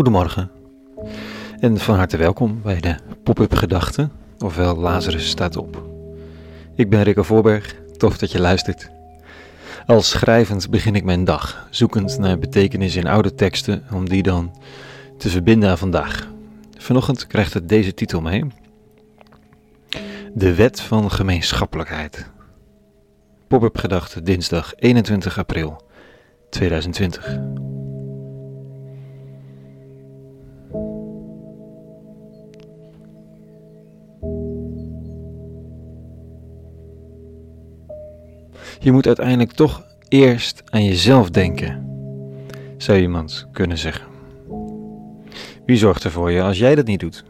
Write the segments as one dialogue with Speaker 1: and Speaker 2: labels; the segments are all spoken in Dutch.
Speaker 1: Goedemorgen en van harte welkom bij de Pop-up Gedachten, ofwel Lazarus staat op. Ik ben Rikke Voorberg, tof dat je luistert. Als schrijvend begin ik mijn dag, zoekend naar betekenis in oude teksten om die dan te verbinden aan vandaag. Vanochtend krijgt het deze titel mee. De Wet van Gemeenschappelijkheid. Pop-up Gedachten, dinsdag 21 april 2020. Je moet uiteindelijk toch eerst aan jezelf denken, zou iemand kunnen zeggen. Wie zorgt er voor je als jij dat niet doet?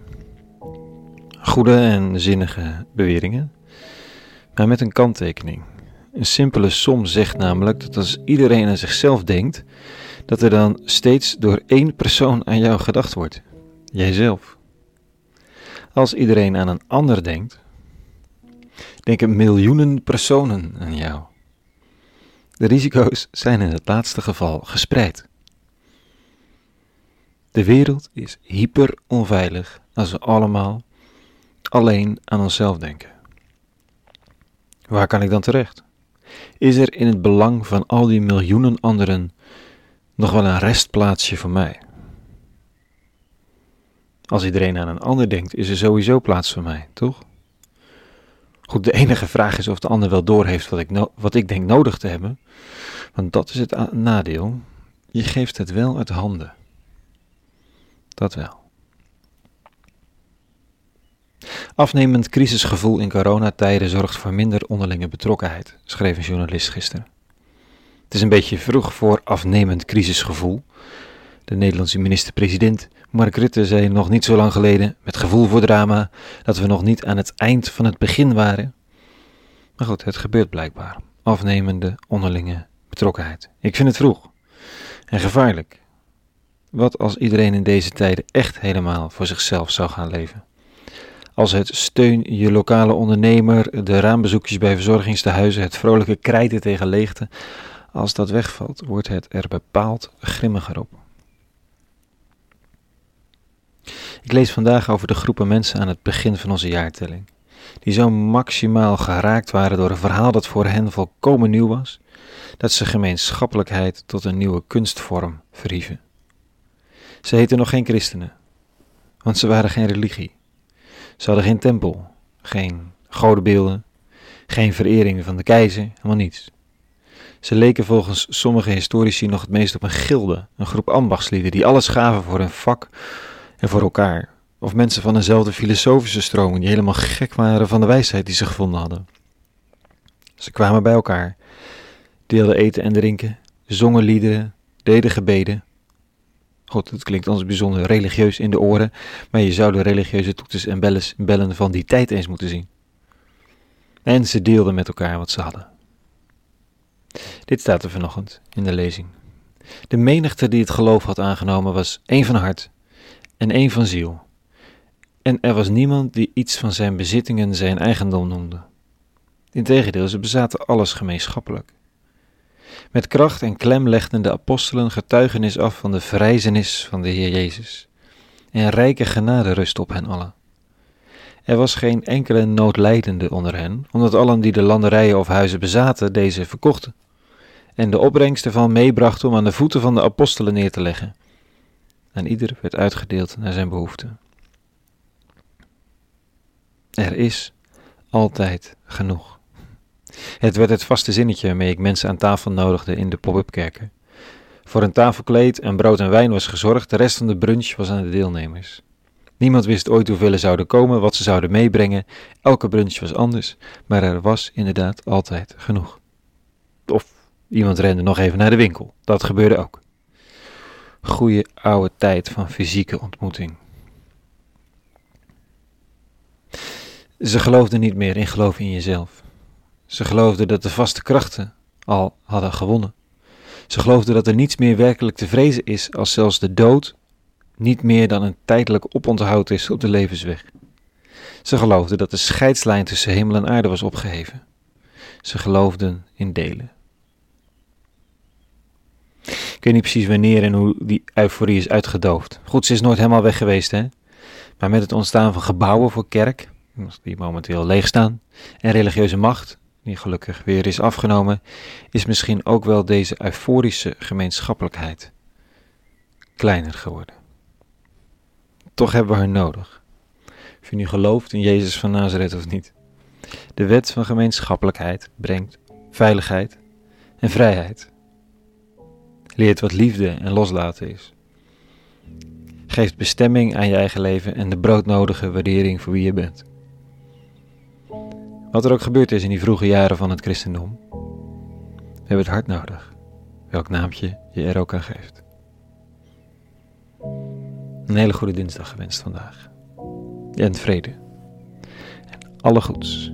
Speaker 1: Goede en zinnige beweringen, maar met een kanttekening. Een simpele som zegt namelijk dat als iedereen aan zichzelf denkt, dat er dan steeds door één persoon aan jou gedacht wordt: jijzelf. Als iedereen aan een ander denkt, denken miljoenen personen aan jou. De risico's zijn in het laatste geval gespreid. De wereld is hyper onveilig als we allemaal alleen aan onszelf denken. Waar kan ik dan terecht? Is er in het belang van al die miljoenen anderen nog wel een restplaatsje voor mij? Als iedereen aan een ander denkt, is er sowieso plaats voor mij, toch? Goed, de enige vraag is of de ander wel doorheeft wat ik, wat ik denk nodig te hebben. Want dat is het nadeel. Je geeft het wel uit handen. Dat wel. Afnemend crisisgevoel in coronatijden zorgt voor minder onderlinge betrokkenheid, schreef een journalist gisteren. Het is een beetje vroeg voor afnemend crisisgevoel. De Nederlandse minister-president Mark Rutte zei nog niet zo lang geleden, met gevoel voor drama, dat we nog niet aan het eind van het begin waren. Maar goed, het gebeurt blijkbaar. Afnemende onderlinge betrokkenheid. Ik vind het vroeg en gevaarlijk. Wat als iedereen in deze tijden echt helemaal voor zichzelf zou gaan leven? Als het steun je lokale ondernemer, de raambezoekjes bij verzorgingstehuizen, het vrolijke krijten tegen leegte, als dat wegvalt, wordt het er bepaald grimmiger op. Ik lees vandaag over de groepen mensen aan het begin van onze jaartelling, die zo maximaal geraakt waren door een verhaal dat voor hen volkomen nieuw was, dat ze gemeenschappelijkheid tot een nieuwe kunstvorm verhieven. Ze heten nog geen christenen, want ze waren geen religie. Ze hadden geen tempel, geen godenbeelden, geen verering van de keizer, helemaal niets. Ze leken volgens sommige historici nog het meest op een gilde, een groep ambachtslieden die alles gaven voor hun vak en voor elkaar. Of mensen van dezelfde filosofische stroming die helemaal gek waren van de wijsheid die ze gevonden hadden. Ze kwamen bij elkaar, deelden eten en drinken, zongen liederen, deden gebeden. God, het klinkt ons bijzonder religieus in de oren, maar je zou de religieuze toeters en bellen van die tijd eens moeten zien. En ze deelden met elkaar wat ze hadden. Dit staat er vanochtend in de lezing. De menigte die het geloof had aangenomen was één van hart en één van ziel. En er was niemand die iets van zijn bezittingen zijn eigendom noemde. Integendeel, ze bezaten alles gemeenschappelijk. Met kracht en klem legden de apostelen getuigenis af van de verrijzenis van de Heer Jezus. En rijke genade rust op hen allen. Er was geen enkele noodlijdende onder hen, omdat allen die de landerijen of huizen bezaten, deze verkochten. En de opbrengst ervan meebrachten om aan de voeten van de apostelen neer te leggen. En ieder werd uitgedeeld naar zijn behoeften. Er is altijd genoeg. Het werd het vaste zinnetje waarmee ik mensen aan tafel nodigde in de pop-up kerken. Voor een tafelkleed en brood en wijn was gezorgd, de rest van de brunch was aan de deelnemers. Niemand wist ooit hoeveel er zouden komen, wat ze zouden meebrengen. Elke brunch was anders, maar er was inderdaad altijd genoeg. Of iemand rende nog even naar de winkel. Dat gebeurde ook. Goeie oude tijd van fysieke ontmoeting. Ze geloofden niet meer in geloof in jezelf. Ze geloofden dat de vaste krachten al hadden gewonnen. Ze geloofden dat er niets meer werkelijk te vrezen is als zelfs de dood niet meer dan een tijdelijk oponthoud is op de levensweg. Ze geloofden dat de scheidslijn tussen hemel en aarde was opgeheven. Ze geloofden in delen. Ik weet niet precies wanneer en hoe die euforie is uitgedoofd. Goed, ze is nooit helemaal weg geweest, hè. Maar met het ontstaan van gebouwen voor kerk, die momenteel leeg staan, en religieuze macht, die gelukkig weer is afgenomen, is misschien ook wel deze euforische gemeenschappelijkheid kleiner geworden. Toch hebben we haar nodig. Of je nu gelooft in Jezus van Nazareth of niet. De wet van gemeenschappelijkheid brengt veiligheid en vrijheid. Leert wat liefde en loslaten is. Geeft bestemming aan je eigen leven en de broodnodige waardering voor wie je bent. Wat er ook gebeurd is in die vroege jaren van het christendom, we hebben het hart nodig, welk naamje je er ook aan geeft. Een hele goede dinsdag gewenst vandaag. En vrede. En alle goeds.